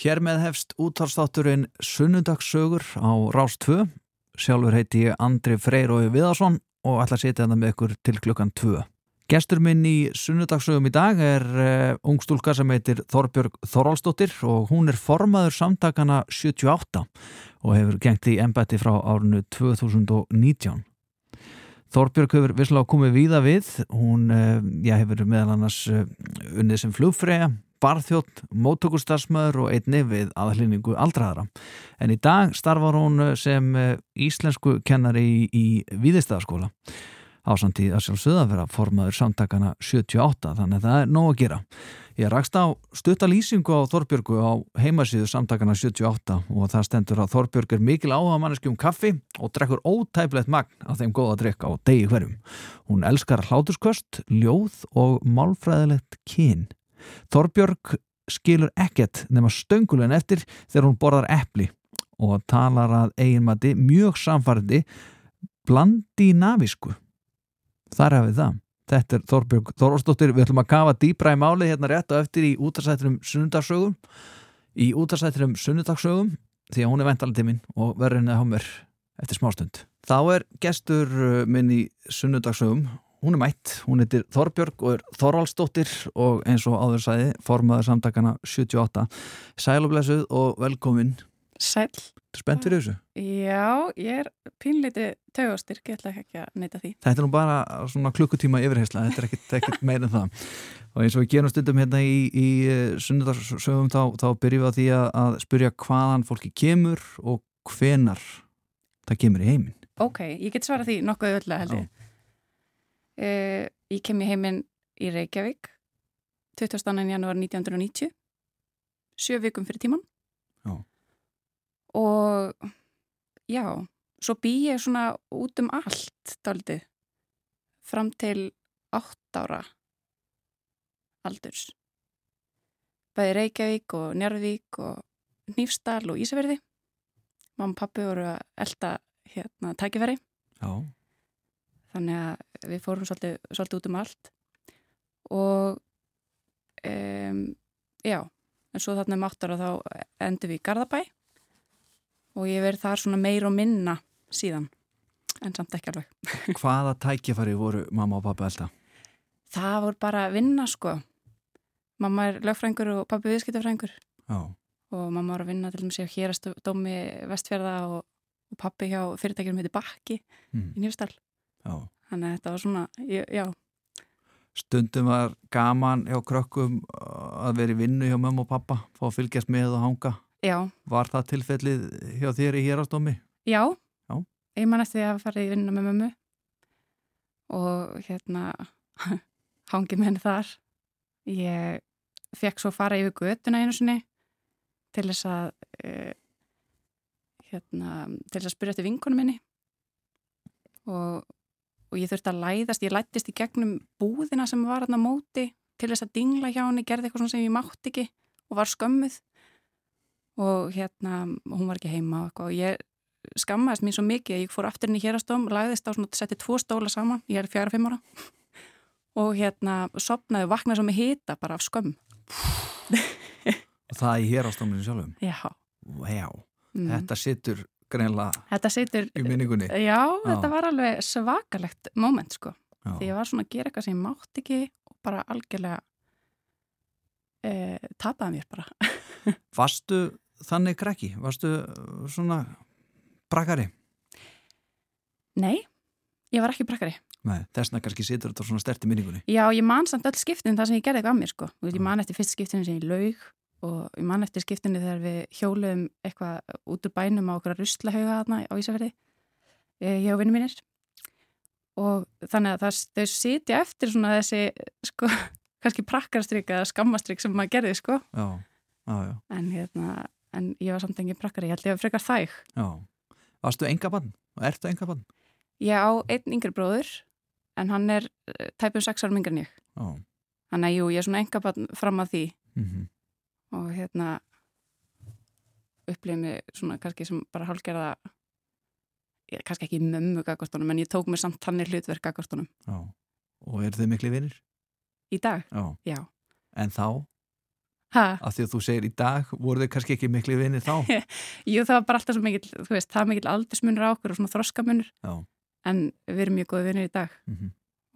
Hér með hefst útvarstátturinn Sunnundagssögur á Rás 2. Sjálfur heiti ég Andri Freyrói Viðarsson og ætla að setja þetta með ykkur til klukkan 2. Gestur minn í Sunnundagssögum í dag er uh, ungstúlka sem heitir Þorbjörg Þorálsdóttir og hún er formaður samtakana 78 og hefur gengt í embætti frá árinu 2019. Þorbjörg hefur visslega komið víða við, hún uh, já, hefur meðal annars uh, unnið sem flugfræja, barþjótt, móttökustarsmaður og einni við aðhlýningu aldraðara. En í dag starfar hún sem íslensku kennari í, í Víðistæðaskóla á samtíð að sjálfsögða vera formaður samtakana 78, þannig að það er nóg að gera. Ég rakst á stutta lýsingu á Þorbjörgu á heimasíðu samtakana 78 og það stendur að Þorbjörg er mikil áhuga manneski um kaffi og drekkur ótæplegt magn af þeim góða drikk á degi hverjum. Hún elskar hláturskvöst, ljóð og málfræðilegt kyn. Þorbjörg skilur ekkert nema stöngulegn eftir þegar hún borðar eppli og talar að eiginmatti mjög samfærdi blandi navísku. Þar hafið það. Þetta er Þorbjörg Þorvarsdóttir. Við ætlum að kafa dýbra í máli hérna rétt og eftir í útarsættirum sunnundagsögum í útarsættirum sunnundagsögum því að hún er vendalega tíminn og verður henni að há mér eftir smástund. Þá er gestur minn í sunnundagsögum hún er mætt, hún heitir Þorbjörg og er Þorvaldsdóttir og eins og áður sæði formaður samtakana 78 Sælublessuð og velkomin. Sæl Spennt fyrir þessu? Já, ég er pínleiti tögastyrk, ég ætla ekki að neyta því. Þetta er nú bara svona klukkutíma yfirheysla, þetta er ekkit, ekkit meira en það. Og eins og við gerum stundum hérna í, í sunnudarsögum þá, þá byrjum við að því að, spyrja hvaðan fólki kemur og hvenar það kemur í heiminn. Ok, ég get svara því nokkuð öll að held ég Uh, ég kem í heiminn í Reykjavík 22. janúar 1990 sjö vikum fyrir tíman já. og já, svo bý ég svona út um allt daldið fram til 8 ára aldurs. Bæði Reykjavík og Njarðvík og Nýfstal og Ísafjörði mamma og pappi voru að elda hérna tækifæri. Já þannig að við fórum svolítið, svolítið út um allt. Og um, já, en svo þarna um áttar og þá endur við í Garðabæ. Og ég verið þar svona meir og minna síðan, en samt ekki alveg. Hvaða tækifæri voru mamma og pappi alltaf? Það voru bara að vinna sko. Mamma er lögfrængur og pappi viðskiptafrængur og mamma var að vinna til og með sér hérastómi vestfjörða og, og pappi hjá fyrirtækjum heiti Bakki mm. í Nýfstall Já. Þannig að þetta var svona, já. Stundum var gaman hjá krökkum að vera í vinnu hjá mamma og pappa, fá að fylgjast með og hanga. Já. Var það tilfellið hjá þér í hérastómi? Já. Já. Ég man eftir að fara í vinnu með mömmu og hérna hangi með henni þar. Ég fekk svo fara yfir göttuna einu sinni til þess að, uh, hérna, til þess að spyrja eftir vinkunum minni og og ég þurfti að læðast, ég lættist í gegnum búðina sem var aðna móti til þess að dingla hjá henni, gerði eitthvað sem ég mátt ekki og var skömmuð. Og hérna, hún var ekki heima og ég skammaðist mér svo mikið að ég fór aftur inn í hérastóm, læðist á svona, setti tvo stóla saman, ég er fjara fimm ára. Og hérna sopnaði og vaknaði svo með hita bara af skömm. Og það í hérastóminu sjálfum? Já. Wow, mm. þetta sittur greinlega situr, í minningunni. Já, já, þetta var alveg svakalegt moment sko. Já. því ég var svona að gera eitthvað sem ég mátt ekki og bara algjörlega e, tapaði mér bara. Varstu þannig krekki? Varstu svona brakari? Nei, ég var ekki brakari Nei, þessna kannski situr þetta svona stert í minningunni. Já, ég man samt öll skiptin það sem ég gerði eitthvað að mér sko. Ég man eftir fyrst skiptinu sem ég laug og ég man eftir skiptinu þegar við hjólum eitthvað út úr bænum á okkur að ruslahauga þarna á Ísafjörði ég og vinnu mínir. Og þannig að það, þau sitja eftir svona þessi sko, kannski prakkarstrykk eða skammastrykk sem maður gerði sko. Já, já, já. En, hérna, en ég var samt engin prakkari, ég held ég að frekar þæg. Varstu enga bann? Ertu enga bann? Ég á einn yngri bróður en hann er tæpum sex árum yngre en ég. Þannig að jú, ég er svona enga bann fram að því. Mm -hmm og hérna upplifið mig svona kannski sem bara hálfgerða kannski ekki mömmu gagvartónum en ég tók mér samt tannir hlutverk gagvartónum Og eru þau miklu vinnir? Í dag? Já. Já En þá? Ha? Af því að þú segir í dag, voru þið kannski ekki miklu vinni þá? Jú, það var bara alltaf svo mikil, þú veist, það mikil aldursmunur á okkur og svona þroskamunur. Já. En við erum mjög góði vinnir í dag Mm -hmm.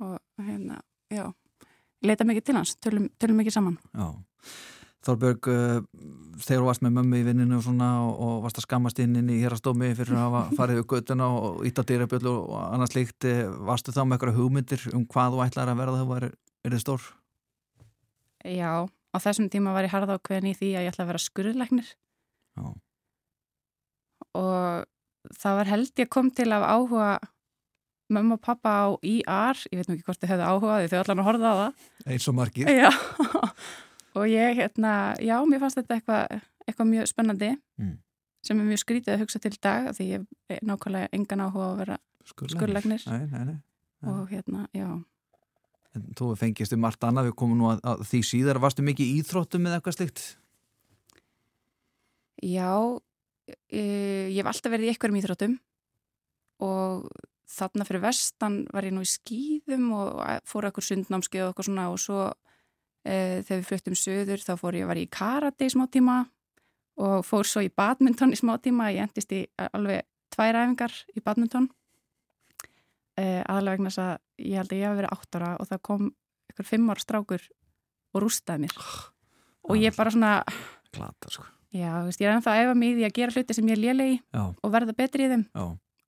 og hérna, já, leita mikið til hans, tölum, tölum mikið saman. Já. Þorbjörg, uh, þegar þú varst með mömmu í vinninu og svona og, varst að skammast inn inn í hérastómi fyrir að hafa farið við göttuna og íta dýrabjöld og annars líkt, eh, varstu þá með eitthvað hugmyndir um hvað þú ætlar að verða þegar þú verið stór? Já, á þessum tíma var ég harða ákveðin í því að ég ætla að vera skurðleiknir Já. og það var held ég kom til af áhuga mamma og pappa á IR, ég veit nú ekki hvort þið hefðu áhuga því þau allan að horfa á það. Eins og margir. Og ég hérna, já, mér fannst þetta eitthvað eitthvað mjög spennandi Mm. sem er mjög skrítið að hugsa til dag því ég er nákvæmlega engan áhuga að vera nei. og hérna, já. En þú fengist um margt annað, við komum nú að, að því síðar, varstu mikið í íþróttum eða eitthvað slikt? Já, e, ég hef alltaf verið í einhverjum íþróttum og þarna fyrir vestan var ég nú í skýðum og fór ekkur sundnámskeið og eitthvað svona og svo þegar við fluttum söður þá fór ég að vera í karate í smá tíma og fór svo í badminton í smá tíma, ég endist í alveg tvær æfingar í badminton. E, aðalega vegna þess að ég held að ég hef verið átt ára og það kom ykkur fimm ára strákur og rústaði mér. Og ég bara svona Glata, sko. Já, veist, ég er ennþá að efa mig í því að gera hluti sem ég er lélegi Já, og verða betri í þeim. Já.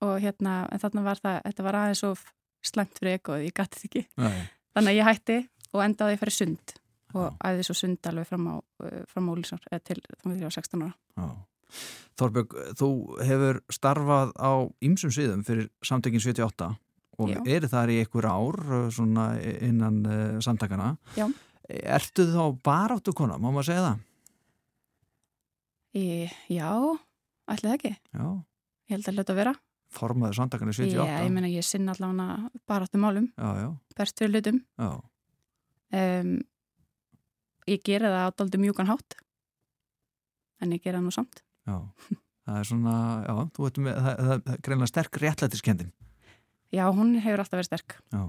og hérna, en þarna var það, þetta var aðeins of slæmt fyrir ekoð, ég gæti þetta ekki. Nei. þannig að ég hætti og endaði að fara í sund og æði svo sund alveg fram á, fram á Úlísar, eða til þá var ég á 16 ára. Þorbjörg, þú hefur starfað á ýmsum sviðum fyrir samtökin 78 og Já. eru þar í einhver ár svona innan uh, samtakana. Já. Ertu þá baráttu kona, má maður segja það? Í, Já, ætli það ekki Já. ég held að hluta að vera Formaður samtakana 78. Já, ég meina ég sinna allavega bara áttum málum, Já, já, berst fyrir hlutum já. um, ég gera það á daldi mjúkan hátt en ég gera það nú samt já. Það er svona, já, þú veitum, það, það, það er greinlega sterk réttlætiskendin. Já, hún hefur alltaf verið sterk Já.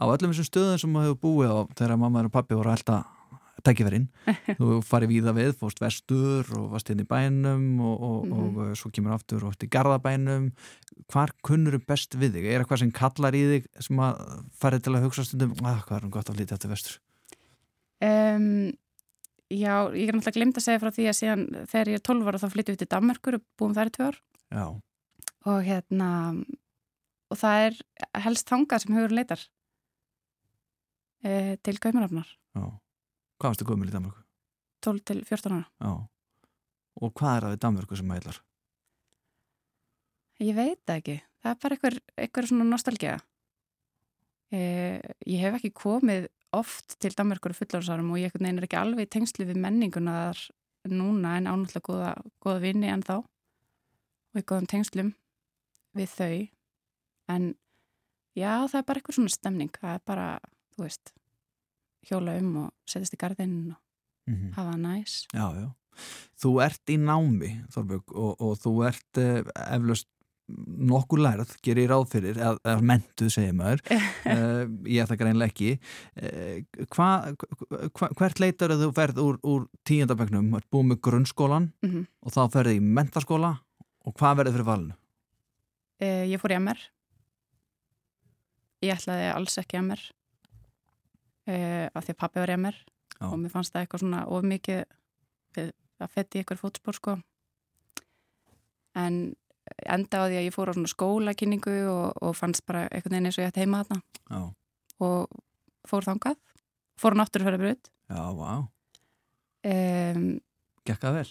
Á öllum þessum stöðum sem maður hefur búið á þegar mamma og pappi voru alltaf tækifærin, þú farið víða við fórst vestur og varst inn í bænum og, og, Mhm. og, og svo kemur aftur og í garðabænum, hvar kunnur best við þig? Er eitthvað sem kallar í þig sem að farið til að hugsa stundum að hvað er hún gott að flytja aftur vestur? Um, já, ég er náttúrulega glemt að segja frá því að síðan þegar ég er 12 ára þá flyttum við til Danmarkur og búum þar í tvö ár Já, og hérna og það er helst þangað sem hugur leitar e, til Gaumarafnar, já. Hvað varstu gömul í Danmörku? 12 til 14 ára. Já. Og hvað er það við Danmörku sem heitlar? Ég veit það ekki, það er bara einhver svona nostalgía. E, ég hef ekki komið oft til Danmarkur fullársarum og ég er ekki alveg tengslu við menninguna þar núna en ánútlega góða, góða vinni en þá og í góðum tengslum við þau en já það er bara eitthvað svona stemning það er bara, þú veist hjóla um og setjast í gardinn og Mm -hmm. hafa næs Já, já. Þú ert í námi, Þorbjörg, og, og þú ert uh, eflaust nokkur lærað, gerir ráð fyrir, eða, mentuð, segir maður, uh, ég ætla greinlega ekki. Uh, hva, hva, hvert leitar þú ferð úr, úr tíundabögnum, ert búið með grunnskólan mm -hmm. og þá ferði í mentaskóla og hvað verður fyrir valinu? e, Ég fór í MR Ég ætlaði alls ekki MR af því að pappi var í MR Já. og mér fannst það eitthvað svona of mikið að fetti ykkur fótspór sko en enda á því að ég fór á svona skólakynningu og, og fannst bara einhvern veginn eins og ég ætti heima þarna. Já, og fór þangað. Fór á náttúrufærabröð já, vá, um, gekk það vel?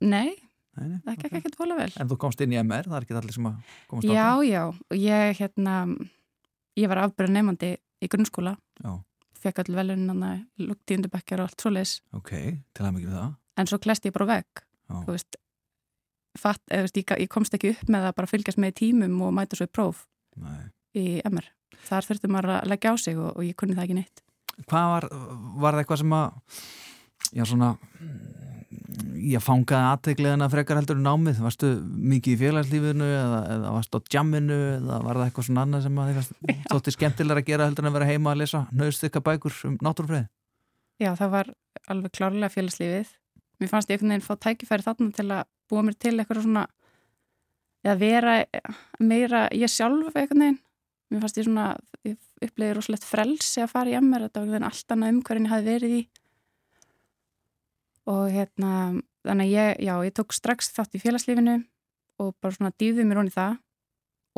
Nei, Nei, nei, það gekk ok. ekkert vola vel. En þú komst inn í MR, það er ekki allir sem að komast Já, áfram? já, og ég hérna ég var afbyrða nefandi í grunnskóla. Já, fekk all velunina luktíundubekkjar og allt svoleiðis. Ok, til að mikið við það. en svo klesti ég bara á vegg Já. þú veist, fatt, eða, ég, ég komst ekki upp með að bara fylgjast með tímum og mæta svo í próf Nei. í MR. Þar þurfti maður að leggja á sig og, og ég kunni það ekki neitt. Hvað var, var það eitthvað sem að, já svona, ég fangaði aðtegleðina frekar heldur námið, varstu mikið í félagslífinu eða, eða varstu á jamminu eða var það eitthvað svona annað sem að þið þótti skemmtilega að gera heldur en að vera heima að lesa nöðst ykkar bækur um náttúrufræði? Já, það var alveg klárlega félagslífið. Mér fannst ég einhvern veginn fá tækifæri þarna til að búa mér til eitthvað svona eða vera meira ég sjálf einhvern veginn. Mér fannst ég svona, ég upplegði rosalegt frelsi að fara í MR, þetta var alltaf annað umhverjum ég hafi verið í. Og hérna þannig að ég, já, ég tók strax þátt í félagslífinu og bara svona dýfði mér honi það.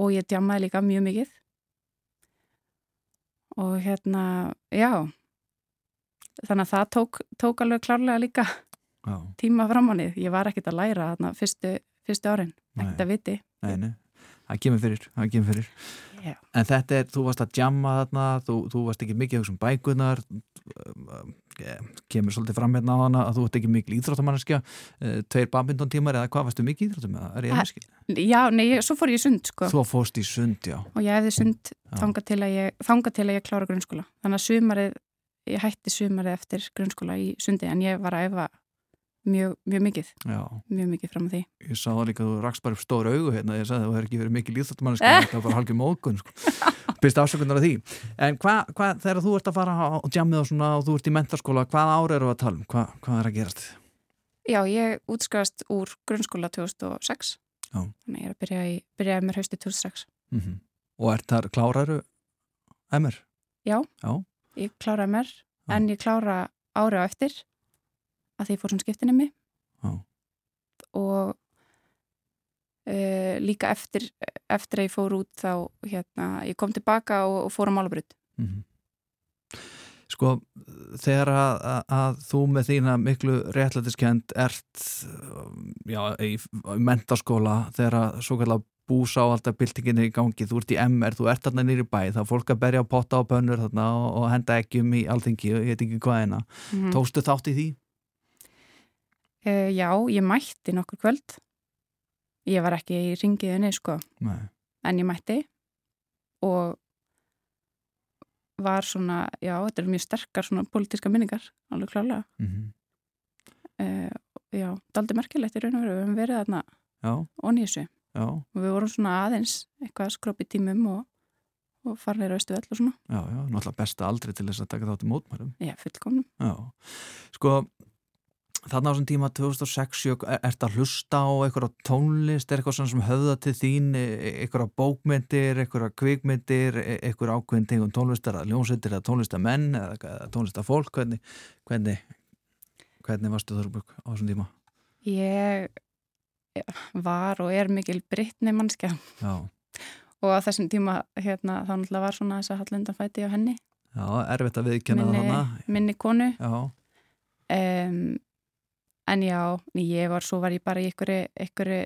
Og ég djamaði líka mjög mikið. Og hérna, já. Þannig að það tók, tók alveg klárlega líka já. tíma framánið, ég var ekkert að læra þarna fyrstu, fyrstu árin, ekkert að viti Nei, nei, það kemur fyrir, það kemur fyrir Já. En þetta er, þú varst að jamma þarna, þú, þú varst ekki mikið um bækunar, kemur svolítið fram hérna á hana að þú ert ekki mikið íþróttamanniska, eh, tveir badminton tímar eða hvað varstu mikið íþróttum er ég einskil? Já, nei, svo fór ég sund sko. Þú fórst í sund, já. Og ég hefði sund þanga til ég, til að ég klára grunnskóla. Þannig að sumarið, ég hætti sumarið eftir grunnskóla í sundi en ég var að efa mjög, mjög mikið Já. mjög mikið fram á því Ég sá það líka að þú rakst bara upp stóra augu hérna ég sagði að þú hefur ekki verið mikið líðþáttumanniski eh? það var bara halkið mókun sko. byrst afsökunar af því en hvað, hva, þegar þú ert að fara á jammið og, svona, og þú ert í mentarskóla, hvað ára eru að tala um? Hva, hvað er að gerast? Já, ég útskast úr grunnskóla 2006 Já. þannig ég er að byrja í byrjaði mér hausti 2006 mm -hmm. Og ert þar kláraru emir? Já, Já, ég klára emir en ég klára ári á eftir að því fór svona skiptinni oh. og uh, líka eftir, eftir að ég fór út þá hérna, ég kom tilbaka og, og fór á málabröð mm -hmm. Sko, þegar að, að, að þú með þína miklu réttlætiskend ert já, í, í mentaskóla þegar að svo kallar búsa á alltaf byltinginni í gangi, þú ert í MR, þú ert þarna nýri bæ, það er fólk að berja á potta og bönnur þarna og, og henda ekkjum í alltingi, ég veit ekki hvað eina. Mm -hmm. Tóstu þátt í því? Uh, já, ég mætti nokkur kvöld. Ég var ekki í ringiðinni, sko. Nei. En ég mætti og var svona, já, þetta er mjög sterkar svona politíska minningar, alveg klálega. Mm -hmm. uh, já, það er aldrei merkilegt í raun og veru. Við hefum verið þarna og nýsu. Já. Og við vorum svona aðeins eitthvað skrópi tímum og, og farnir austu öll og svona. Já, já, náttúrulega besta aldrei til þess að taka þátt í mótmælum. Já, fullkomnum. Já, sko Þannig á þessum tíma 2006 er þetta að hlusta á eitthvað tónlist, er eitthvað sem höfða til þín, e, e, eitthvað bókmyndir, eitthvað kvikmyndir, e, eitthvað ákveðin tegum tónlistar, ljónsettir eða tónlistamenn eða tónlistafólk, hvernig, hvernig, hvernig varstu Þorburg á þessum tíma? Ég var og er mikil brittni mannskja og á þessum tíma hérna, þá náttúrulega var svona þess að hallundanfæti á henni. Já, erfitt að viðkjanna það hana. Minni konu. Já. Um, en já, ég var, svo var ég bara í einhverju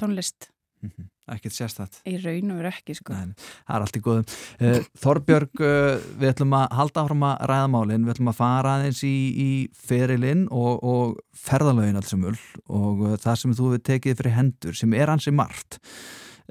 tónlist. Mm -hmm. ekkert sérstætt í raun og veru ekki sko. Nei, það er allt í góðum. Uh, Þorbjörg, uh, við ætlum að halda áfram að ræða málinn, við ætlum að fara aðeins í, í ferilinn og, og ferðalögin alls um öll og uh, það sem þú hefur tekið fyrir hendur sem er hansi margt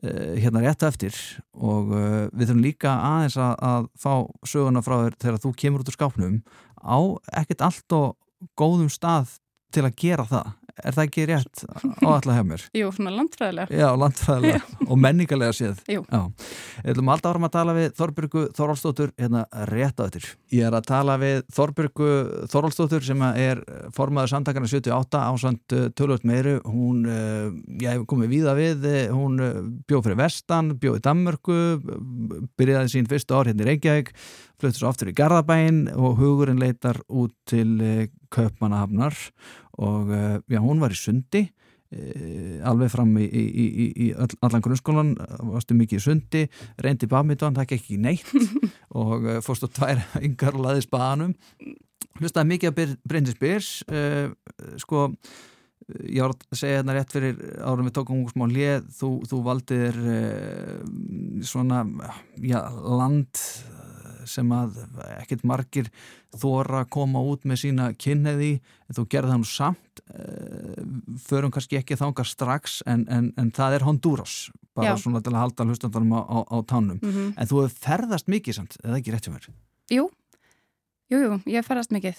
hérna rétt eftir. Og við þurfum líka aðeins að, að fá söguna frá þér þegar þú kemur út úr skápnum. Á ekkert allt og góðum stað til að gera það? Er það ekki rétt á alla hefur mér? Jú, svona landfræðilega. Já, landfræðilega Já. og menningarlega séð. Jú. Við ætlum alltaf árum að tala við Þorbyrgu Þorvaldstóttur hérna rétt á þetta Ég er að tala við Þorbyrgu Þorvaldstóttur sem er formaður samtakana 78 ásand uh, tölvöld meiru. Hún, uh, ég hef komið víða við uh, hún bjóð fyrir vestan, bjóð í Danmörku byrjaði sín fyrstu ár hérna í Reykjavík fluttur svo aftur í Garðabæin og hugurinn leitar út til Köpmanahafnar og eh, já, hún var í sundi e, alveg fram í, í, í, í allan grunnskólan varstu mikið í sundi, reyndi badminton það gekk ekki neitt og e, fórstu tvær yngar og laðist baðanum hlustaði mikið að Bryndis Byrs sko ég var að segja hérna rétt fyrir árum við tókum smá lið, þú, þú valdir svona já, land sem að ekkert margir þóra koma út með sína kynneði þú gerði það nú samt eh, förum kannski ekki þánga strax en, en, en það er Honduras bara Já. svona til að halda hlustandarum á, á, á tánum mm -hmm. en þú hefur ferðast mikið samt, eða ekki rétt hjá mér? Jú, jú, jú, ég ferðast mikið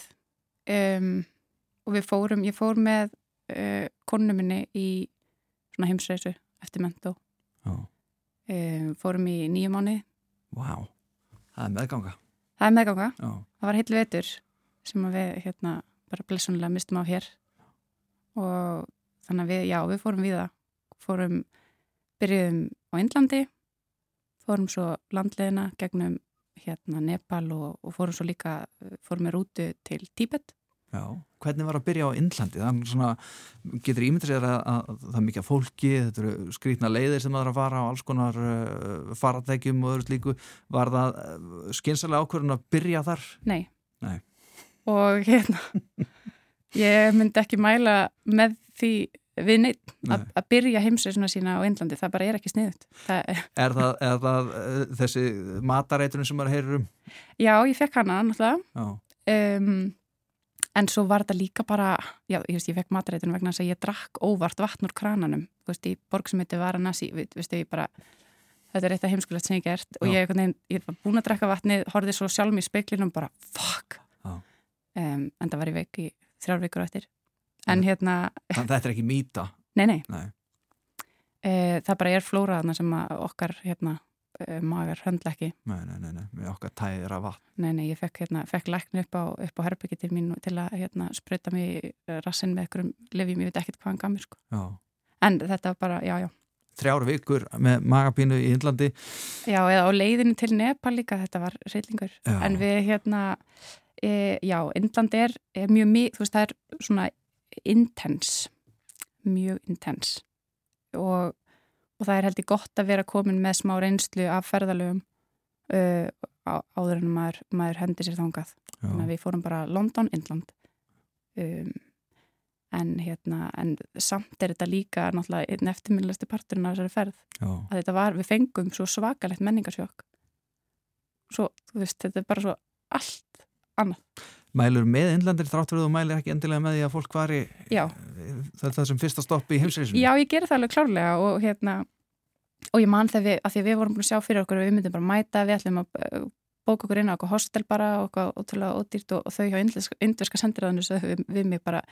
um, og við fórum, ég fór með uh, konu minni í svona heimsreisu eftir mentó um, fórum í nýju mánu wow. Það er meðganga. Það er meðganga. Já. Það var heilu vetur sem við hérna bara blessunlega mistum af hér og þannig að við, já, við fórum við það fórum, byrjuðum á Indlandi fórum svo landleðina gegnum hérna Nepal og, og fórum svo líka fórum með rútu til Tíbet Já, hvernig var að byrja á Indlandi? Þannig svona, getur ímyndið sér að, að, að það er mikið fólki, þetta eru skrítna leiðir sem það er að fara á alls konar uh, faratækjum og öðru slíku var það uh, skynsalega ákvörðun að byrja þar? Nei, Nei. og hérna ég myndi ekki mæla með því við neitt Nei. að, að byrja heimsreisuna sína á Indlandi, það bara er ekki sniðut það, Er það, er það uh, þessi matareiturinn sem maður heyrir um? Já, ég fekk hana náttúrulega Já, um, en svo var þetta líka bara já, ég veist, ég fekk matreitunum vegna þess að ég drakk óvart vatn úr krananum, þú veist, í borg sem heitir Varanasi, við veist, ég bara þetta er eitt af heimskulegt sem ég gert og Já. ég, ég, ég var búin að drakka vatnið, horfið svo sjálf mér í speiklinum bara, fuck. Um, en það var ég veik í þrjár vikur á eftir. En hérna, þannig að þetta er ekki mýta? Nei, nei, Nei, e, það bara er flóra þarna sem að okkar hérna, e, magar höndla ekki nei, nei, nei, nei, með okkar tæðir af vatn Nei, nei, ég fekk, hérna, fekk lækni upp á, upp á herbyggi til mín til að hérna, sprauta mig í rassin með einhverjum lifjum, ég veit ekkert hvað hann gaf mér sko. En þetta var bara, já, já. Þrjár vikur með magapínu í Indlandi Já, eða á leiðinu til Nepal líka, þetta var reylingur. En við, hérna, e, já, Indland er, er mjög mikið, þú veist, það er svona intense, mjög intense. Og, og það er heldur gott að vera komin með smá reynslu af ferðalögum uh, á, áður en maður, maður hendir sér þangað. þannig Já, að við fórum bara London, Indland. Um, en hérna en samt er þetta líka náttúrulega einn eftirminnilegsti parturinn af þessari ferð. Að þetta var, við fengum svo svakalegt menningarsjokk. Svo, þú veist, þetta er bara svo allt annað. Mælur með Indlandir þráttur þú mælir ekki endilega með því að fólk var í Já. það það sem fyrsta stoppi í heimsreisinu? Já, ég gerir það alveg klárlega og hérna og ég man þegar við, að því að við vorum búin að sjá fyrir okkur að við myndum bara mæta, við ætlum að uh, bóka okkur inn á okkur hostel bara og ódýrt og, og þau hjá indverska, sendiræðinu svo við, við mig bara,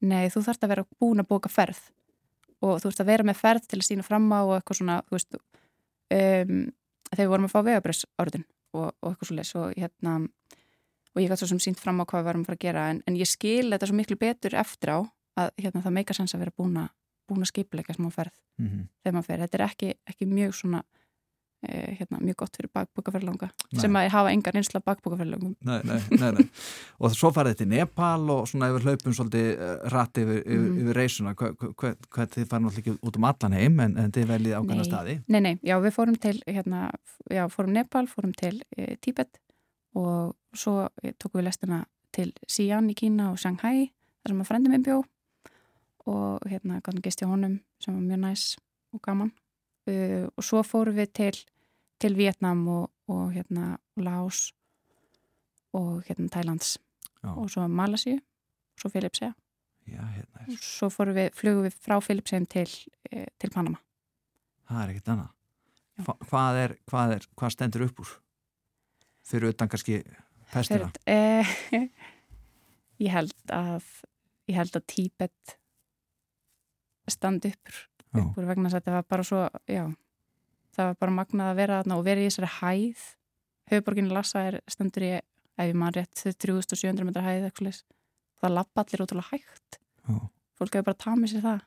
nei, þú þarfst að vera búin að bóka ferð og þú þarfst að vera með ferð til að sína fram á og eitthvað svona, veist um, þegar við vorum að fá vegabröðs orðin og, og eitthvað svo leys og hérna og ég gæti svo sem sínt fram á hvað við varum að fara að gera en, en ég skil þetta svo miklu betur eftir á að hérna, það meika sens að vera búin að búin að skipuleika sem á ferð mm -hmm. þegar maður fer. Þetta er ekki, ekki mjög svona eh, hérna, mjög gott fyrir bakbúkaferðlanga sem að hafa engar einsla bakbúkaferðlangum. nei, nei, nei, nei. og svo farið til Nepal og svona yfir hlaupum svolítið uh, rætt yfir, yfir, Mhm. yfir reysuna hvað hva, hva, þið farið náttúrulega ekki út um allan heim en, en þið veljið ákveðna Nei. staði Nei, nei, já, við fórum til hérna, já, fórum Nepal, fórum til e, Tíbet og svo eh, tókum við lestina til Xi'an í Kína og Shanghai, þar sem að frendi minn bjó og hérna gætum gist í honum sem var mjög næs og gaman. Uh, og svo fórum við til til Vietnam og, og hérna Laos og hérna Thailands Já. og svo Malasíu, svo Filipsea Já, hérna, og svo fórum við, flugum við frá Filipseum til, e, til Panama. Það er ekkert annað. Hva, hvað, er, hvað er, hvað stendur upp úr? Fyrir utan kannski pestina? Fyrir, eh, ég held að ég held að Tíbet standi upp, upp úr vegna þess að þetta var bara svo já, það var bara magnað að vera þarna og vera í þessari hæð. Höfuborginu Lassa er stendur í ef ég mann rétt 3700 metra hæð eitthvað það lappa allir útrúlega hægt. Já. fólk hefur bara tamið sér það.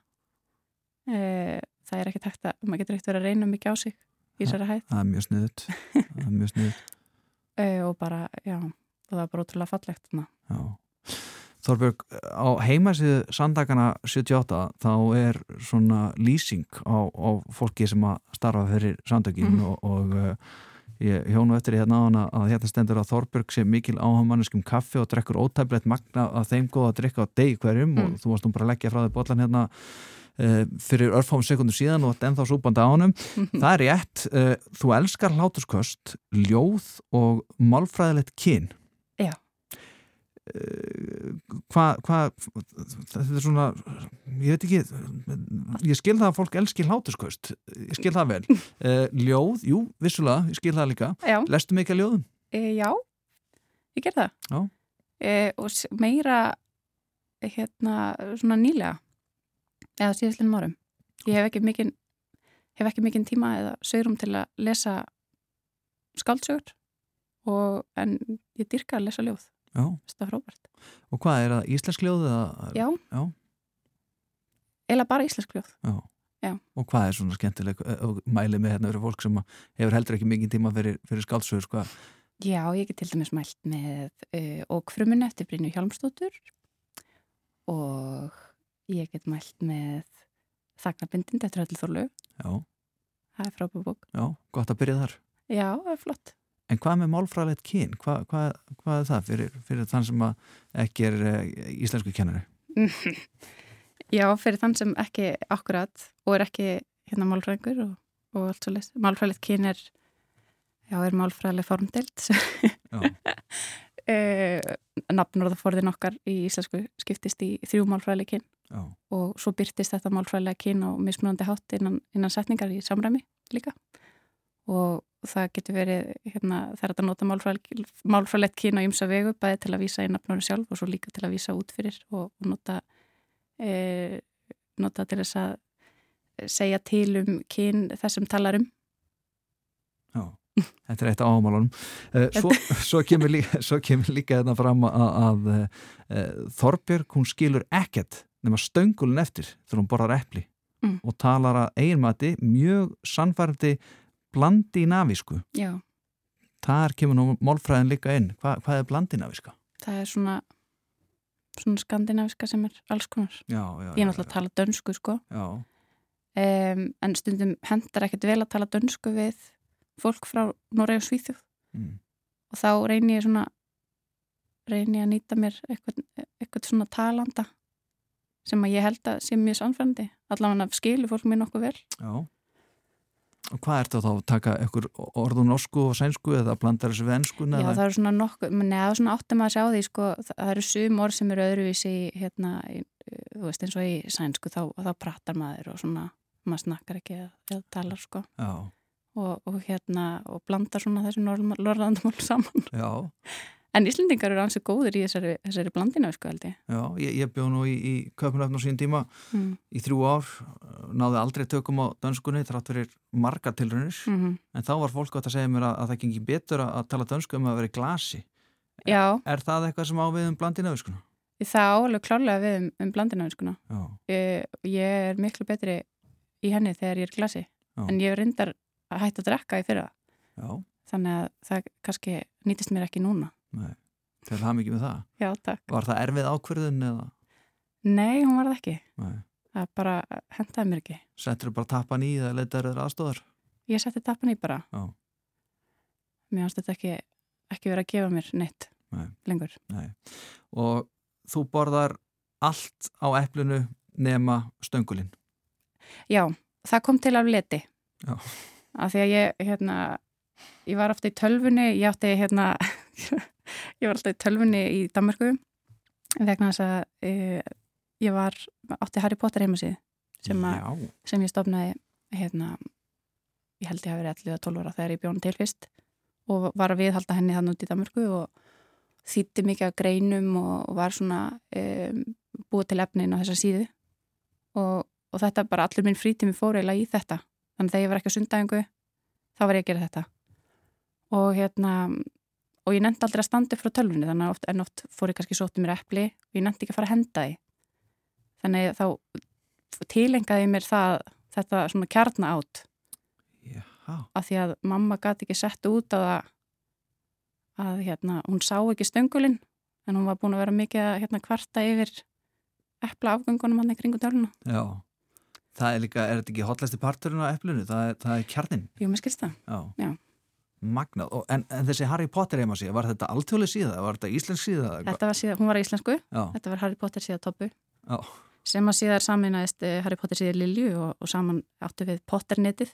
Eh, það er ekkert hægt að maður getur ekkert verið að reyna mikið á sig í þessari hæð. það er mjög sniðut það er mjög sniðut eh, og bara, já, og það er bara útrúlega fallegt þarna. Já. Þorbjörg, á heimasíðu Sandakana 78 þá er svona lýsing á, á fólki sem að starfa fyrir Sandökin Mhm. og, og uh, ég hjónu eftir í hérna á hana að hérna stendur að Þorbjörg sé mikil áhamanniskum kaffi og drekkur ótæflegt magna að þeim góða að drikka á degi hverjum og Mm. þú varst nú bara að leggja frá þig bollan hérna uh, fyrir örfám sekundur síðan og þetta ennþá súpandi á honum Það er rétt, uh, þú elskar hláturskost, ljóð og málfræðilegt kyn. Uh, Hvað, hva, þetta er svona, ég veit ekki, ég skil það að fólk elski hláturskost, ég skil það vel. Uh, ljóð, jú, vissulega, ég skil það líka. Já, Lestu mikið ljóðum? e, já ég ger það e, og meira hérna svona nýlega eða síðastlinum árum ég hef ekki mikinn hef ekki mikinn tíma eða sögurum til að lesa skáldsögur og en ég dyrka að lesa ljóð Þetta er frábært Og hvað er það, íslensk ljóð? eða- Já, Já, eila bara íslensk ljóð. já. Já. Og hvað er svona skemmtileg og mælið með hérna fyrir fólk sem hefur heldur ekki mikið tíma fyrir, fyrir skáldsögur, sko? Já, ég get til dæmis mælt með uh, Ókfrumunni eftir Brynju Hjálmstóttur og ég get mælt með Þagnarbindindi eftir Höllu Þorlu. Já, Það er frábæð bók. já, gott að byrja þar. Já, það er flott. En hvað með málfræðilegt kyn? Hvað, hvað, hvað er það fyrir, fyrir þann sem ekki er uh, íslensku kennari? Já, fyrir þann sem ekki akkurat og er ekki hérna málfræðingur og, og allt svo leist. Málfræðilegt kyn er, já, er málfræðileg formdelt. Já, uh, Nafnorðaforðin okkar í íslensku skiptist í þrjú málfræðileg kyn já, og svo byrtist þetta málfræðilega kyn á mismunandi hátt innan, innan setningar í samræmi líka og það getur verið hérna, það er að nota málfræðilegt kyn á ymsa vegu bæði til að vísa í nafnónu sjálf og svo líka til að vísa út fyrir og, og nota e, nota til þess að segja til um kyn þessum talar um já. Þetta er eitt af ámálunum. Uh, svo, svo, kemur líka, svo kemur líka þetta fram að, að uh, Þorbjörg, hún skilur ekkert nema stöngulin eftir þegar hún borðar epli Mm. og talar að eiginmati mjög sannfærandi blandi í navísku. Já, Þar kemur nú málfræðin líka inn. Hva, hvað er blandi í navíska? það er svona svona skandinaviska sem er alls konar Já, já, Ég er náttúrulega að tala dönsku sko um, en stundum hendar ekkert vel að tala dönsku við fólk frá Noregi og Svíþjóð mm. og þá reyni ég svona reyni ég að nýta mér eitthvað, eitthvað svona talanda sem að ég held að sé mjög sannfærandi allavega skilur fólk mér nokkuð vel já. Og hvað er þetta þá að taka einhver orðu norsku og sænsku eða blandar þessu við ennsku? Já, það eru svona nokkuð, neða svona áttum að sjá því sko, það eru sum orð sem eru öðruvísi hérna, í, þú veist eins og í sænsku þá, þá pratar maður og svona maður snakkar ekki eða, talar sko. Já, og, og hérna og blandar svona þessu norðlandamál saman. Já, en Íslendingar eru ansið góður í þessari, þessari blandina sko held ég já. Ég, ég bjóð nú í, í köpunöfn á sín tíma mm. í þrjú ár, náði aldrei tökum á dönskunni þrátt fyrir marga tilrunir Mm -hmm. en þá var fólk að segja mér að, að það gengi betur að, tala dönsku um að vera í glasi Já, Er það eitthvað sem á við um blandina öskuna? það álega klárlega við um, um blandinavinskuna Já, ég, ég er miklu betri í henni þegar ég er í glasi Já. en ég reyndar að hætta að drekka í fyrra já, þannig að það kannski nýtist mér ekki núna nei Til það mikið með það Já, takk. Var það erfið ákverðun eða? Nei, hún var það ekki. Nei Það bara hendaði mér ekki. Settur bara tappan í eða leitaður eða aðstóðar? Ég setti tappan í bara. Já. Mér finnst þetta ekki, ekki verið að gefa mér neitt Nei. lengur. Nei. Og þú borðar allt á eplinu nema stöngulinn. Já, það kom til af leti. Já. Af því að ég, hérna, ég var ofta í tölfunni, ég átti, hérna, ég var alltaf í tölfunni í Danmarku vegna þess að e, ég var, átti Harry Potter heimasíð sem, að- sem ég stofnaði, hérna, ég held ég hafi verið 11-12 ára þegar ég bjónu til fyrst og var að viðhalda henni þannig út í Danmarku og þýtti mikið af greinum og, var svona um, búið til efnin á þessa síðu. Og, og þetta bara allur minn frítími fór eiginlega í þetta. Þannig að þegar ég var ekki á sundæðingu þá var ég að gera þetta. Og hérna og ég nefndi aldrei að standa upp frá tölvunni þannig að oft, en oft fór ég kannski sótið mér epli og ég nefndi ekki að fara að henda því þannig að þá tilengaði mér það þetta svona kjarna átt af því að mamma gæti ekki sett út á það að hérna, hún sá ekki stöngulinn en hún var búin að vera mikið að hérna, kvarta yfir epla afgöngunum hann í kringu töluna. Já. Það er líka, er þetta ekki hotlæsti parturinn á eplinu? Það það er kjarnin. Jú, mér skilst það. Já. Já. Magnað. Og, en, en þessi Harry Potter heima síða, var þetta alþjóðlega síða? Var þetta íslensk síða? Þetta var síðan, hún var íslensku, Já. þetta var Harry Potter síða toppu Já. sem að síðar saminæðist eh, Harry Potter síða Lilju og, og saman áttu við Potternetið.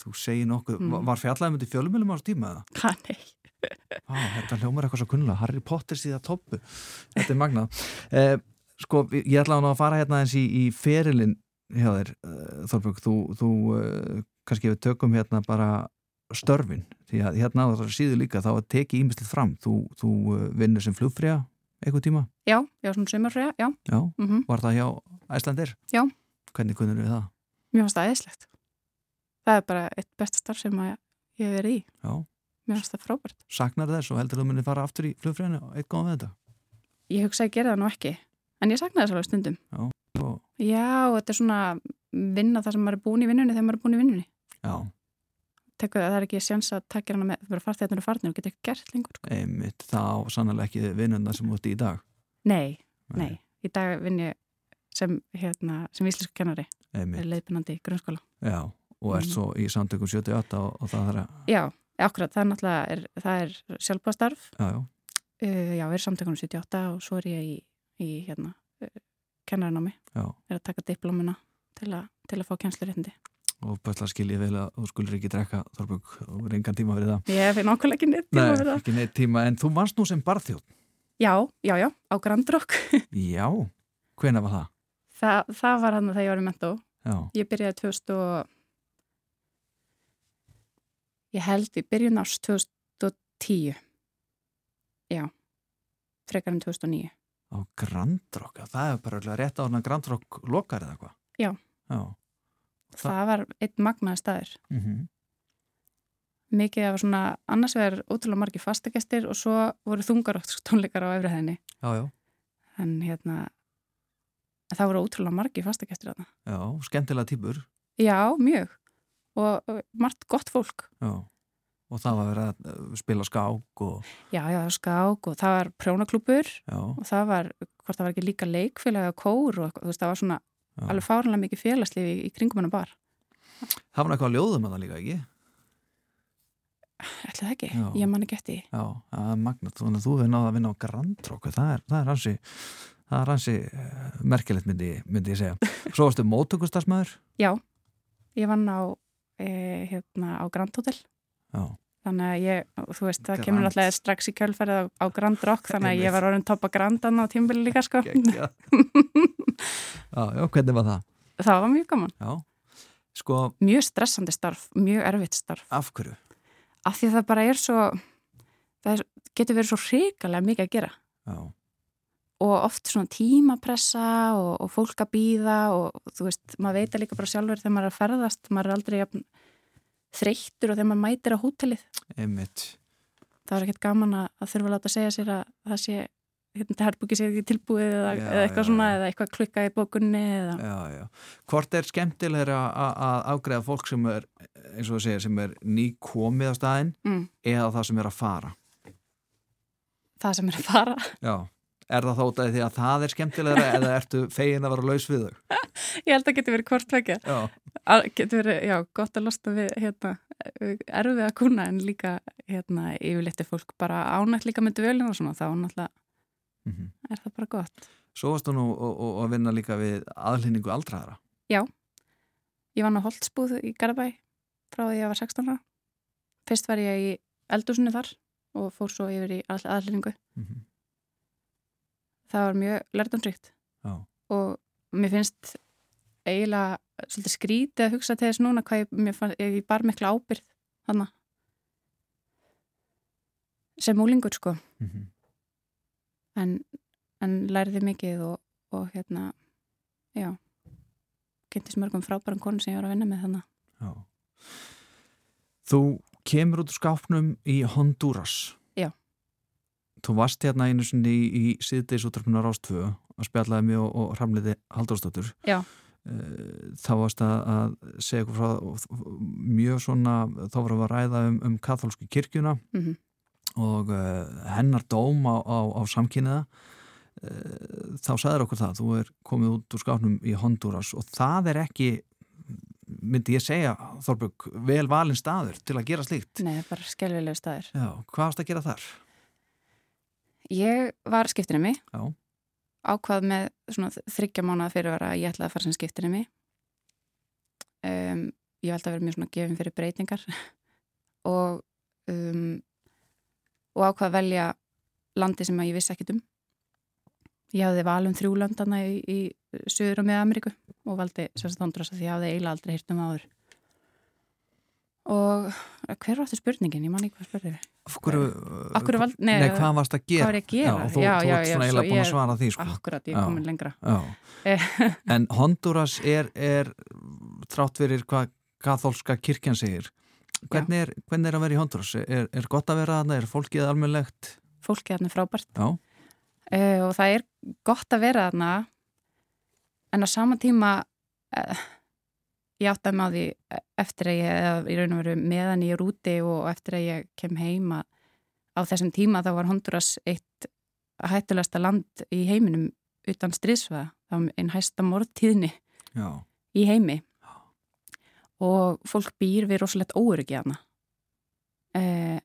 Þú segir nokkuð, Mm. var fjallaðum þetta í fjölumilum á þessu tíma eða? Hæ, nei. Á, þetta hljómar eitthvað svo kunnulega, Harry Potter síða toppu. Þetta er magnað. Eh, sko, ég ætla að fara hérna eins í, í ferilinn hjá þér, uh, Þorbjörg, þú, þú uh, kannski við tökum hérna bara störfin, því að hérna á þessari síðu líka þá að teki ímestið fram. Þú, þú uh, vinnur sem flugfrýja eitthvað tíma? Já, já, svona sumarfræða, já. Já. Mm Var það hjá Æslandir? Já. Hvernig kunnur við það? Mér finnst það eðislegt. Það er bara eitt besta starf sem ég hef verið í. Já. Mér finnst það frábært. Saknar þess og heldur þú munir fara aftur í flugfrýjanu og eitt góðan við þetta? ég hugsa að gera það nú ekki en ég sakna þess alveg stundum Já, og- Já, þetta er svona vinna það sem maður er búin í vinnunni þegar maður er búin í vinnunni Já, Tekur, það er ekki sjans að takja hana með það er bara farþið þetta eru farnir og geta ekki gert lengur sko. einmitt, þá sannlega ekki vinnuna sem út í dag. Nei, nei, í dag vinn ég sem, hérna, sem íslensku kennari. Leiðbunandi í grunnskóla. Já, og ert Mm. svo í samtökum 78 og, og það er að, Já, akkurat, það er náttúrulega er, það er sjálfbástarf já, já, uh, já, er samtökunum 78 og svo er ég í, í hérna, uh, kennarinámi já, er að taka diplómuna til, til að fá kennsluréttindi og bætla skil ég vel að þú skulir ekki drekka Þorbjörg og verið engan tíma fyrir það. Ég finn okkurlega ekki neitt tíma Nei, fyrir það ekki neitt tíma, en þú varst nú sem barþjóð. Já, já, já, á Grandrock Já, hvena var það? það, það var hann þegar ég var í mentó Ég byrjaði 2000 og ég held í byrjun árs 2010 Já frekar en 2009 á Grandrock, það er bara rétt á hann að Grandrock lokar eða hvað? Já. Já, það, Það- var einn magnaði staður. Mm mikið af svona annars vegar ótrúlega margir fastagestir og svo voru þungarótt tónleikar á efriðinni en hérna það voru ótrúlega margir fastagestir þarna. Já, skemmtilega típur. Já, mjög. Og og margt gott fólk. Já, og það var að uh, spila skák og, Já, já, það skák og það var prjónaklúpur og það var, hvort það var ekki líka leikfélag og kór og þú veist, það var svona já. alveg fárlega mikið félagslið í, kringum hennar bar. Það var eitthvað ljóðum að það líka, ekki? Ætli það ekki? Já. Ég man ekki eftir. því. Já, það er magnat, þú hefur náða að vinna á Grandrock, það er, hansi, það er hansi uh, merkilegt myndi, myndi ég segja. Svo varstu mótökustasmaður? Já, ég vann á, e, hérna, á Grand Hotel. Já, Þannig að ég, þú veist, það Grand. kemur alltaf strax í kjölfærið á, á Grand Rock, þannig að ég var orðin toppa Grandan á tímbili líka, sko. já, já, hvernig var það? það var mjög gaman. Já, sko, Mjög stressandi starf, mjög erfitt starf. af hverju? Af því að það bara er svo, það er, getur verið svo hrikalega mikið að gera. Já, og oft svona tímapressa og, og fólk að býða og þú veist, maður veit að líka bara sjálfur þegar maður er að ferðast, maður er aldrei jafn þreyttur og þegar maður mætir á hótelið einmitt, það er ekkert gaman að, að þurfa að láta segja sér að það sé, hérna, herbúki sé ekki tilbúið eða, Já, eða eitthvað já, svona já. eða eitthvað klukka í bókunni eða. Hvort er skemmtilegra að- afgreða fólk sem er, eins og það segir, sem er nýkomið á staðinn mm, eða það sem er að fara? það sem er að fara Já, er það af því að það er skemmtilegra eða ertu fegin að vera laus við þau? ég held að getur verið hvort vekja getur verið, já, gott að losta við hérna, erfið að kuna en líka hérna, yfirleitt er fólk bara ánægt líka með dvölin og svona þá náttúrulega mm er það bara gott Svo varstu nú og, og, og vinna líka við aðlýningu aldraðara. Ég vann á Holtzbúð í Garabæ frá því að ég var 16 ára. Fyrst var ég í eldúsinu þar og fór svo yfir í aðhlýningu. Mm Það var mjög lærdomsrikt Já, og mér finnst eiginlega svolítið skrítið að hugsa til þess núna hvað ég, mér fann, ég bar mikla ábyrð þarna. Sem múlingur sko, mm en, en lærði mikið og, og hérna, já, kynntist mörgum frábærum konum sem ég var að vinna með þannig. já. Þú kemur út úr skápnum í Honduras. Já. Þú varst hérna einu sinni í, í síðdeis útrafnunar ástvö að spjallaði mig og, og Ramliði Halldórsdóttur. Já. Eh, Þá varst að, segja frá mjög svona, þá varum við að ræða um, um katholsku kirkjuna Mm og uh, hennar dóm á, á, á samkynniða uh, þá sagður okkur það þú er komið út úr skápnum í Honduras og það er ekki myndi ég segja, Þorbjörg vel valin staður til að gera slíkt Nei, bara skelvilega staður. Já, hvað varst að gera þar? Ég var skiptinemi, Já, ákvað með svona þryggja mánuða fyrir að ég ætlaði að fara sem skiptinemi. Um, ég held að vera mjög svona gefin fyrir breytingar og, um, og ákvað að velja landi sem að ég vissi ekkit um. Ég hafði valum þrjú landana í, í Suður og með Ameríku og valdi sérst Honduras að því ég hafði eiginlega aldrei hýrt um áður. Og hver var þetta spurningin? Ég man ekki hvað spurði hverju Af hverju vald- nei, nei, hvað varst að gera? hvað var ég að gera? Já, þú, Já, þú já, ert svona svo eiginlega búin að svara því sko. Akkurat, ég er komin lengra. Já. En Honduras er, er trátt fyrir hvað katholska kirkjan segir hvernig er, hvernig er að vera í Honduras? Er, er gott að vera þarna? Er fólkið almennlegt? Fólkið þarna er frábært. Uh, og það er gott að vera þarna en á sama tíma uh, ég átti að á því eftir að ég, eða í raun og veru meðan ég er úti og eftir að ég kem heima á þessum tíma þá var Honduras eitt hættulegasta land í heiminum utan strísvað, var einn hæsta morðtíðni í heimi og fólk býr við rosalegt óöryggi hana eh,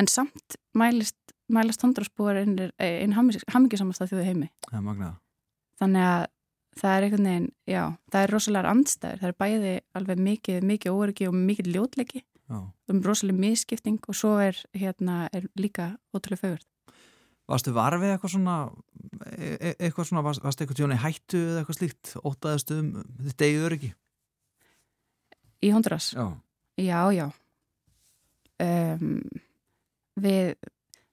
en samt mælist, mælist Hondurasbúar einn ein hamingisamast að þjóðu heimi magnað. þannig að það er einhvern veginn, já, það er rosalega andstæður, það er bæði alveg mikið, mikið óöryggi og mikið Já. það er rosalega miskipting og svo er, hérna, er líka ótrúlega fögurt Varstu varfið eitthvað svona, e e eitthvað svona, varst, varstu eitthvað tjóni hættu eða eitthvað slíkt, ótaðist um þetta eigið öryggi? Í Honduras? Já. Já, já. Um, við,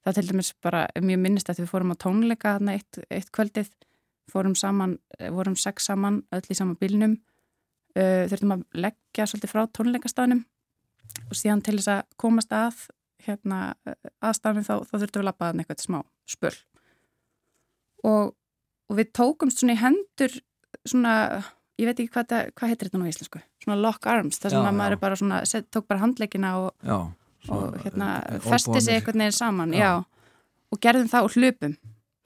það til dæmis bara mjög minnist að við fórum á tónleika þarna eitt, eitt kvöldið, fórum saman, vorum sex saman, öll í sama bílnum, uh, þurftum að leggja svolítið frá tónleikastaðnum og síðan til þess að komast að hérna aðstafnum þá, þá þurftum við að lappa þarna eitthvað smá spöl og, og við tókumst svona í hendur svona ég veit ekki hvað, hvað heitir þetta nú í íslensku svona lock arms, þar sem Já, að maður já. bara svona set, tók bara handleikina og, Já. og hérna eh, festi sig einhvern veginn saman og gerðum það og hlupum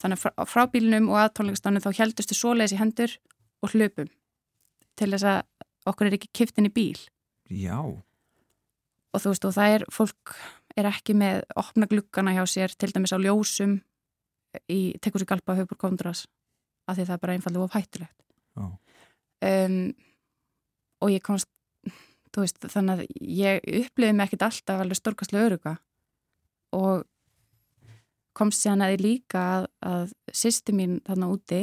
þannig frá, frá bílnum og að tónleikastanum þá heldustu svoleiðis í hendur og hlupum til þess að okkur er ekki kiftin í bíl Já. og þú veist og það er, fólk er ekki með opna gluggana hjá sér til dæmis á ljósum í tekur sér galpa höfbúr kondras af því það er bara einfallega of hættulegt Já. Um, og ég komst veist, þannig að ég uppliði mig ekkit alltaf alveg stórkastlega öruga og komst síðan að ég líka að, að sýsti mín þarna úti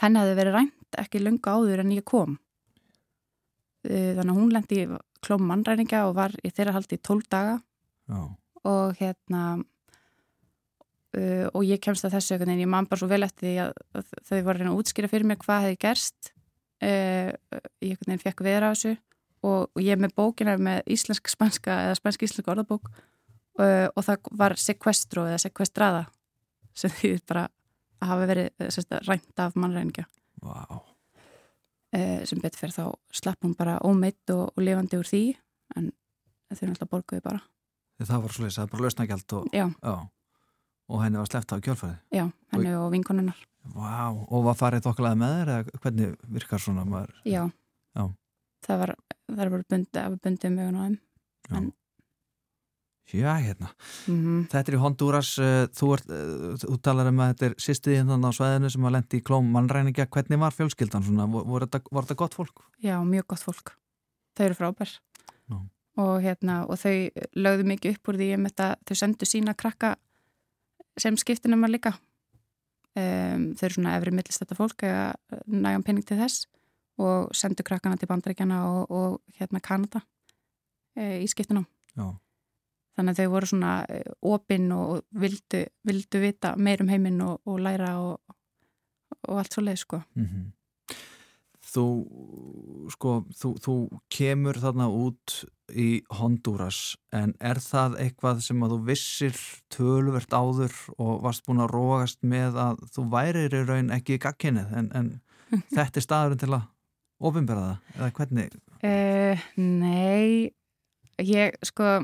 henni hefði verið rænt ekki lunga áður en ég kom. Uh, þannig að hún lendi í klóm mannræninga og var í þeirra haldi í 12 daga. Já. og hérna uh, og ég kemst að þessu en ég man bara svo vel eftir því að, að þau voru að reyna að útskýra fyrir mig hvað hefði gerst uh, ég fekk vera þessu og, og ég er með bókina með íslensk-spanska eða spansk-íslensk orðabók uh, og það var sequestro eða sequestrada sem því bara að hafa verið eh, sagt, rænt af mannræninga Vá. uh, sem betur fyrir þá slapp hún bara ómeitt og, og lifandi úr því en þau náttúrulega borguði bara Það var svolítið, það er bara lausnagjöld og, já, já. Og henni var sleppt á kjölfæði. já, henni og vinkonunnar Vá, og var farið þokkalega með þér eða hvernig virkar svona maður? Já. Já. Það var, það var bundið, bundið um augun á þeim. Já. En- Já, hérna. Mm Þetta er í Honduras, uh, þú, ert, uh, þú talar um að þetta er sýstiði þannig á sveðinu sem var lendi í klóm mannræningja. Hvernig var fjölskyldan svona? Var, var, þetta, var þetta gott fólk? Já, mjög gott fólk. Þau eru frábær. Já. Og, hérna, og þau lögðu mikið upp úr því þetta, þau sendu sína krakka sem skiptinum að líka. Um, þau eru svona efri millist þetta fólk eða nægum penning til þess og sendu krakkana til bandaríkjana og, og hérna Kanada e, í skiptinum. Já. Þannig að þau voru svona opinn og vildu, vildu vita meir um heiminn og, og læra og, og allt svo leið sko. Mm Þú, sko, þú, þú kemur þarna út í Honduras en er það eitthvað sem að þú vissir tölvert áður og varst búin að rógast með að þú værir í raun ekki í gagkinnið en, en þetta er staðurinn til að ofinbera það eða hvernig? Uh, nei, ég sko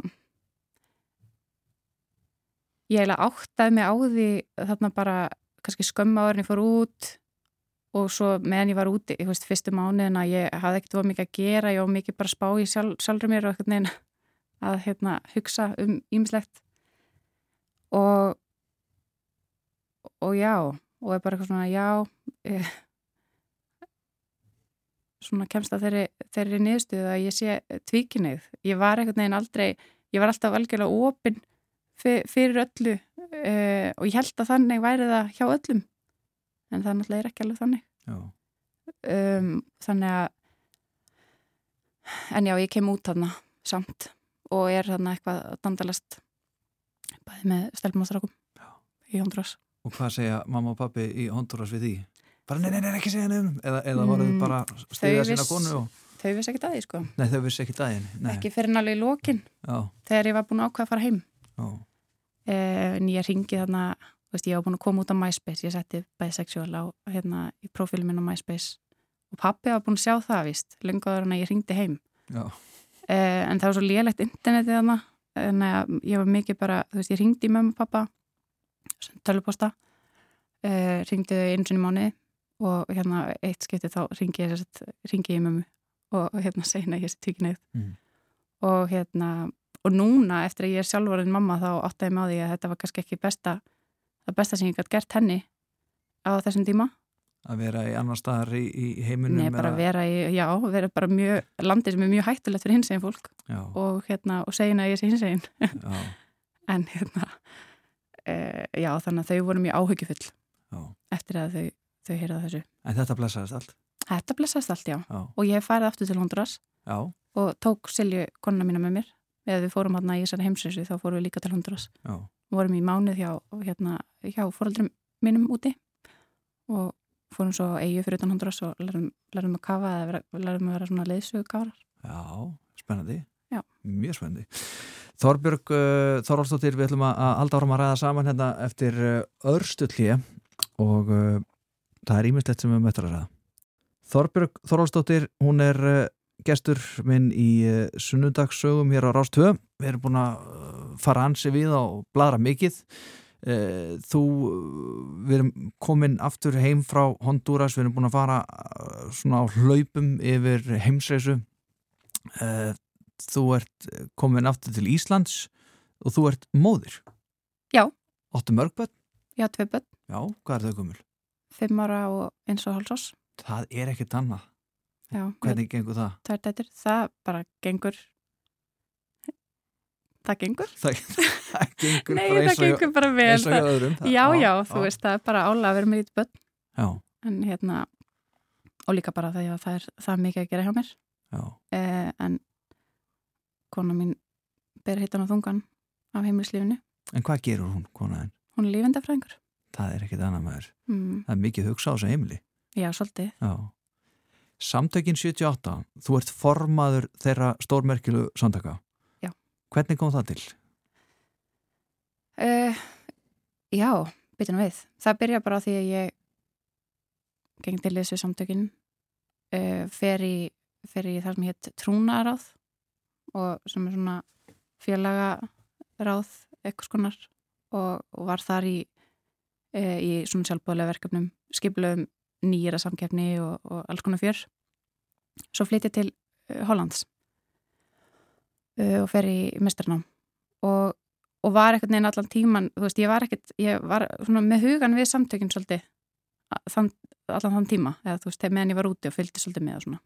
ég eiginlega áttaði mig á því þarna bara kannski skömmu áður en ég fór út og svo meðan ég var úti, ég veist, fyrstu mánuðin að ég hafði ekkert voru mikið að gera, ég var mikið bara að spá í sjálf, sjálfur mér og eitthvað neina að hérna, hugsa um ímislegt og og já, og er bara eitthvað svona já ég, svona kemst að þeirri, þeirri niðurstuðu að ég sé tvíkinnið. Ég var einhvern veginn aldrei, ég var alltaf algjörlega opinn fyr, fyrir öllu uh, og ég held að þannig væri það hjá öllum. En það náttúrulega er ekki alveg þannig. Um, þannig að, en já, ég kem út þarna samt og er þarna eitthvað að dandalast bæði með strákum í Honduras. og hvað segja mamma og pappi í Honduras við því? Bara nei, nei, nei, ekki segja nefnum eða, eða voruð Mm, þið bara stiðað sína konu og Þau vissi það því, sko. nei, þau vissi daginn nei. Ekki fyrir nálega í lokin Já, þegar ég var búin að ákveða að fara heim. já, Eh, en ég ringi þarna veist, ég var búin að koma út á MySpace, ég setti bisexual á hérna í profílum minn á MySpace. Og pappi var búin að sjá það, víst, lengur en að ég ringdi heim. Eh, en það var svo lélegt internetið þarna, en ég var mikið bara, þú veist, ég ringdi mömmu og pappa, tölvuposta, eh, ringdi þau einu sinni mánuði og hérna eitt skipti þá ringi ég, ringi ég mömmu og hérna segna ég sé tvíkinnið Mm. og hérna og núna eftir að ég er sjálfurinn mamma þá áttaði á því að þetta var kannski ekki besta það besta sem ég gæti gert henni á þessum tíma. Að vera í annar staðar í, í heiminum? Nei, bara eða- vera í, já, vera bara mjög landið sem er mjög hættulegt fyrir hinsegin fólk. Já, og hérna, og segina að ég sé hinsegin. En hérna e, já, þannig að þau voru mjög áhyggjufull já. eftir að þau, þau heyrða þessu. En þetta blessaðist allt? Þetta blessast allt, já, Já, og ég farið aftur til Honduras og tók Silju konuna mína með mér. Eða við fórum hérna í þessari heimsreysu þá fórum við líka til Honduras. Vorum í mánuð hjá, hérna, hjá fóröldrum mínum úti og fórum svo eigu fyrir utan Honduras og lærum, lærum að kafa eða lærum að vera svona leiðsögu kárar Já, spennandi. Já. Mjög spennandi. Þorbjörg uh, Þorvaldstóttir, við ætlum að halda áram að ræða saman hérna eftir uh, örstullíu og uh, það er ímyndslegt sem við eftir að ræða. Þorbjörg Þorvaldstóttir, hún er uh, gestur minn í uh, sunnudagssögum hér á Rás 2. Við erum búin að uh, fara ansi við og bladra mikið. Uh, þú, við erum komin aftur heim frá Honduras, við erum búin að fara svona á hlaupum yfir heimsreisu þú ert komin aftur til Íslands og þú ert móðir Já. Óttu mörgböld? Já, tvei börn, Já, hvað er þau gömul? fimm ára og eins og hálsás Það er ekkert annað Já, Hvernig gengur það? tvær dættir, það bara gengur. Það gengur? Það, það gengur Nei, bara það eins og, gengur bara vel. eins og það, öðrum. Það, Já, já, þú veist, það er bara ála að vera með lítið börn. Já, en hérna og líka bara það, já, það er það er mikið að gera hjá mér. Eh, en kona mín ber hittan á þungan af heimilislífinu, en hvað gerur hún, konaðin? hún er lífendafræðingur Það er ekkert annað maður. Mm, Það er mikið hugsa á þessu heimili. Já, svolítið. Já Samtökin 78, þú ert formaður þeirra stórmerkilu samtaka Já. Hvernig kom það til? Uh, já, byrjum við. Það byrja bara á því að ég geng til þessu samtökin uh, fer, í, fer í það sem hétt trúnaráð og sem er svona félagaráð eitthvað skonar og, og var þar í, uh, í svona sjálfbóðlega verkefnum skipluðum nýjara samkeppni og, og alls konar fjör. Svo flytti til uh, Hollands uh, og fer í mestrarnám og og var ekkert neina allan tíman, þú veist, ég var ekkert, ég var svona með hugan við samtökinn svolítið þann, allan þann tíma, eða þú veist, meðan ég var úti og fylgdi svolítið með og svona.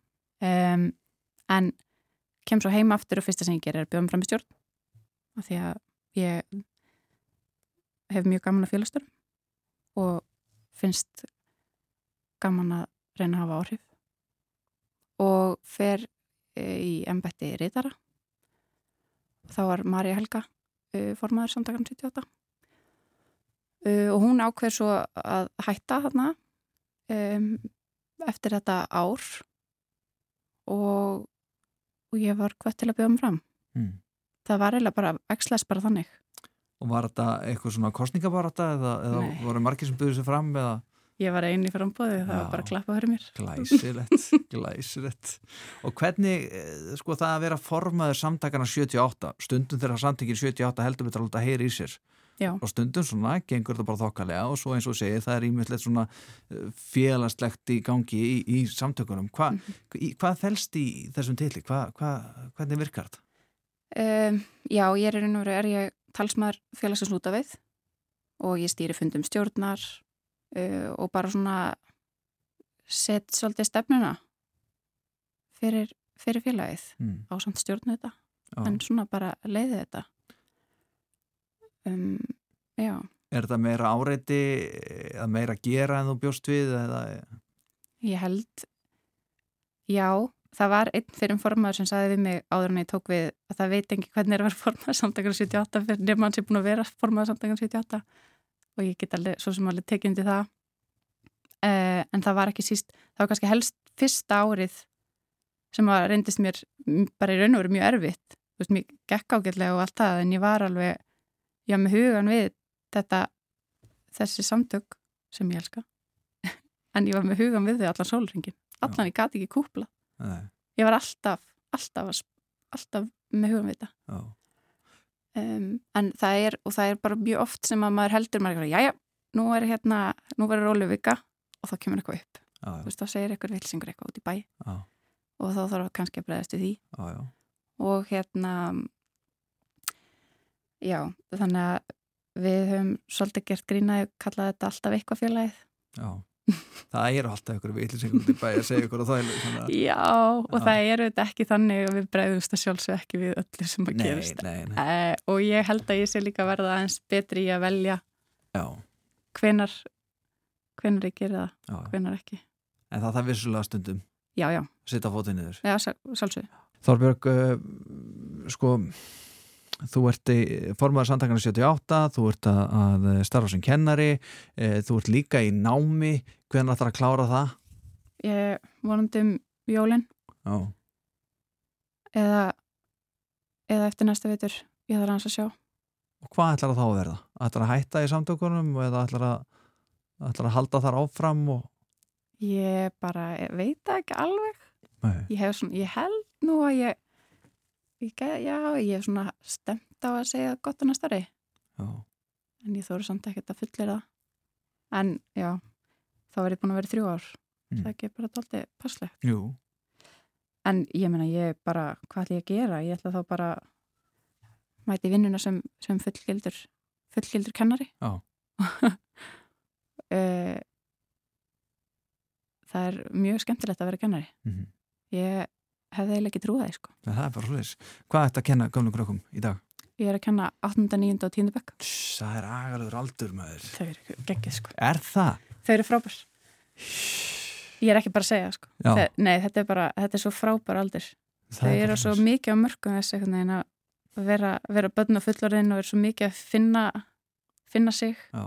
Um, en kem svo heima aftur og fyrsta sem ég ger er að bjóðum fram í stjórn af því að ég hef mjög gaman að félagstur og finnst gaman að reyna að hafa áhrif. Og fer eh, í embætti reytara þá var Marja Helga uh, formaður samtakarn 78 uh, og hún ákveður svo að hætta þarna eftir þetta ár. Og, og ég var hvert til að bjóða um fram. Mm. það var eiginlega bara, exlas bara þannig. Og var þetta eitthvað svona kostningabarata eða, eða voru margir sem buður sér fram eða ég var eini frambóði, það Já. var bara að klappa fyrir mér glæsilegt, glæsilegt. Og hvernig, eh, sko það að vera formaður samtakana 78, stundum þegar samtökin 78 heldur við að heyra í sér Já. og stundum svona gengur þetta bara þokkalega og svo eins og segið það er ímyndilegt svona eh, félagslegt í gangi í, í samtökunum. Hva, Mhm. í, hvað felst í þessum titli? Hva, hva, hvernig virkar þetta? um, já, ég er veru er ég talsmaður félagsins út af við og ég stýri fundum stjórnar uh, og bara svona sett svolítið stefnuna fyrir, fyrir félagið Mm. á samt stjórnu þetta. Já. en svona bara leiði þetta. Um, já, Er þetta meira áreiti eða meira gera en þú bjóst við eða? Ég held já, það var einn fyrir formaður sem sagði við mig áður en ég tók við að það veit ekki hvernig er að vera formaður samtakar 78 fyrir nefnum hann sem búin að vera formaður samtakar 78 og ég get alveg svo sem alveg tekið undir það. Uh, en það var ekki síst það var kannski helst fyrsta árið sem að reyndist mér bara í raun og veru mjög erfitt. Þú veist, mér gekk ágætlega og allt það en ég var alveg já, með hugan við þetta þessi samtök sem ég elska. En ég var með hugan við þau allan sólringin allan, ég gati ekki kúpla Nei, ég var alltaf, alltaf, alltaf með hugan við þetta. Já, um, en það er, og það er bara mjög oft sem að maður heldur maður, já, já, nú er hérna nú verður rólu vika og þá kemur eitthvað upp. Já, þú veist, þá segir eitthvað vilsingur eitthvað út í bæ. Já, og þá þarf kannski að bregðast við því. Já, já. og hérna já, þannig að við höfum svolítið gert grínaði kallað þetta alltaf eitthvað félagið. Já. Það eru alltaf ykkur vitlisingur út í bæ að segja ykkur og það er já, og það er auðvitað ekki þannig að við bregðumst að sjálfsög ekki við öllu sem að nei, uh, og ég held að ég sé líka verða aðeins betri í að velja já, hvenar hvenar ég gera það, hvenar ekki. En það það vissulega stundum já, já, Sitta fótið niður. Þorbjörg, uh, sko þú ert í formaður samtakana 78, þú ert að, að starfa sem kennari, uh, þú ert líka í námi, hvernig ætlar að klára það? ég vonandi um jólin. Já, eða eða eftir næsta vitur ég þarf hans að sjá. Og hvað ætlar að þá að verða? Ætlar að hætta í samtökunum eða ætlar að, ætlar að halda þar áfram og... ég bara ég veit það ekki alveg. Ég, svona, ég held nú að ég, já, ég hef svona stemt á að segja gott að starri já, en ég þóru samt ekkert að fullir það en já, þá er ég búin að vera þrjú ár. Mm. það er ekki bara tólti passlegt. Jú, en ég meina, ég bara, hvað ætla ég að gera? Ég ætla þá bara mæti vinnuna sem, sem fullgildur fullgildur kennari. Já. Eh, það er mjög skemmtilegt að vera kennari. Mm ég hefði eiginlega ekki trúið sko. það er bara svolítið. Hvað ætlar að kenna gömlu krökkum í dag? ég er að kenna 8. 9. og 10. bekk það er agalur aldur maður. þau eru geggið sko Er það? þau eru frábær ég er ekki bara að segja sko Þe, nei, þetta er bara, þetta er svo frábær aldur það þau er eru bara svo mikið á mörgum þessu að vera, vera börn og fullorðin og er svo mikið að finna finna sig Já,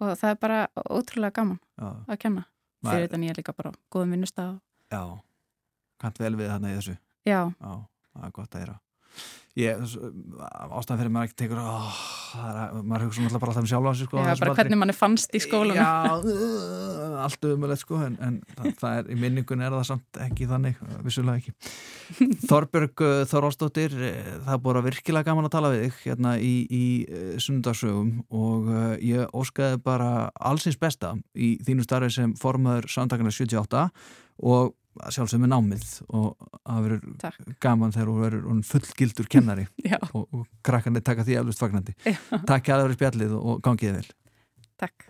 og það er bara ótrúlega gaman já, að kenna fyrir þetta nýja líka bara góðum vinnustaf já. Kant vel við þarna í þessu. já, Já, það er gott að gera ég, ástæðan fyrir maður ekki tekur það er, maður hugsa náttúrulega bara alltaf um sjálf á sig sko, já bara hvernig mann er fannst í skólanum já, uh, allt umöðlegt sko en, en það, það er, í minningun er það samt ekki þannig, vissulega ekki. Þorbjörg uh, Þorvaldsdóttir eh, það er að virkilega gaman að tala við þig hérna í, í uh, sundagsögum og uh, ég óskaði bara allsins besta í þínu starfi sem formaður samtakana 78 og sjálfsögum með námið og það verður Takk. gaman þegar þú verður fullgildur kennari og, og krakkarnir taka því eflust fagnandi Já. Takk að það verið spjallið og gangið þið vel takk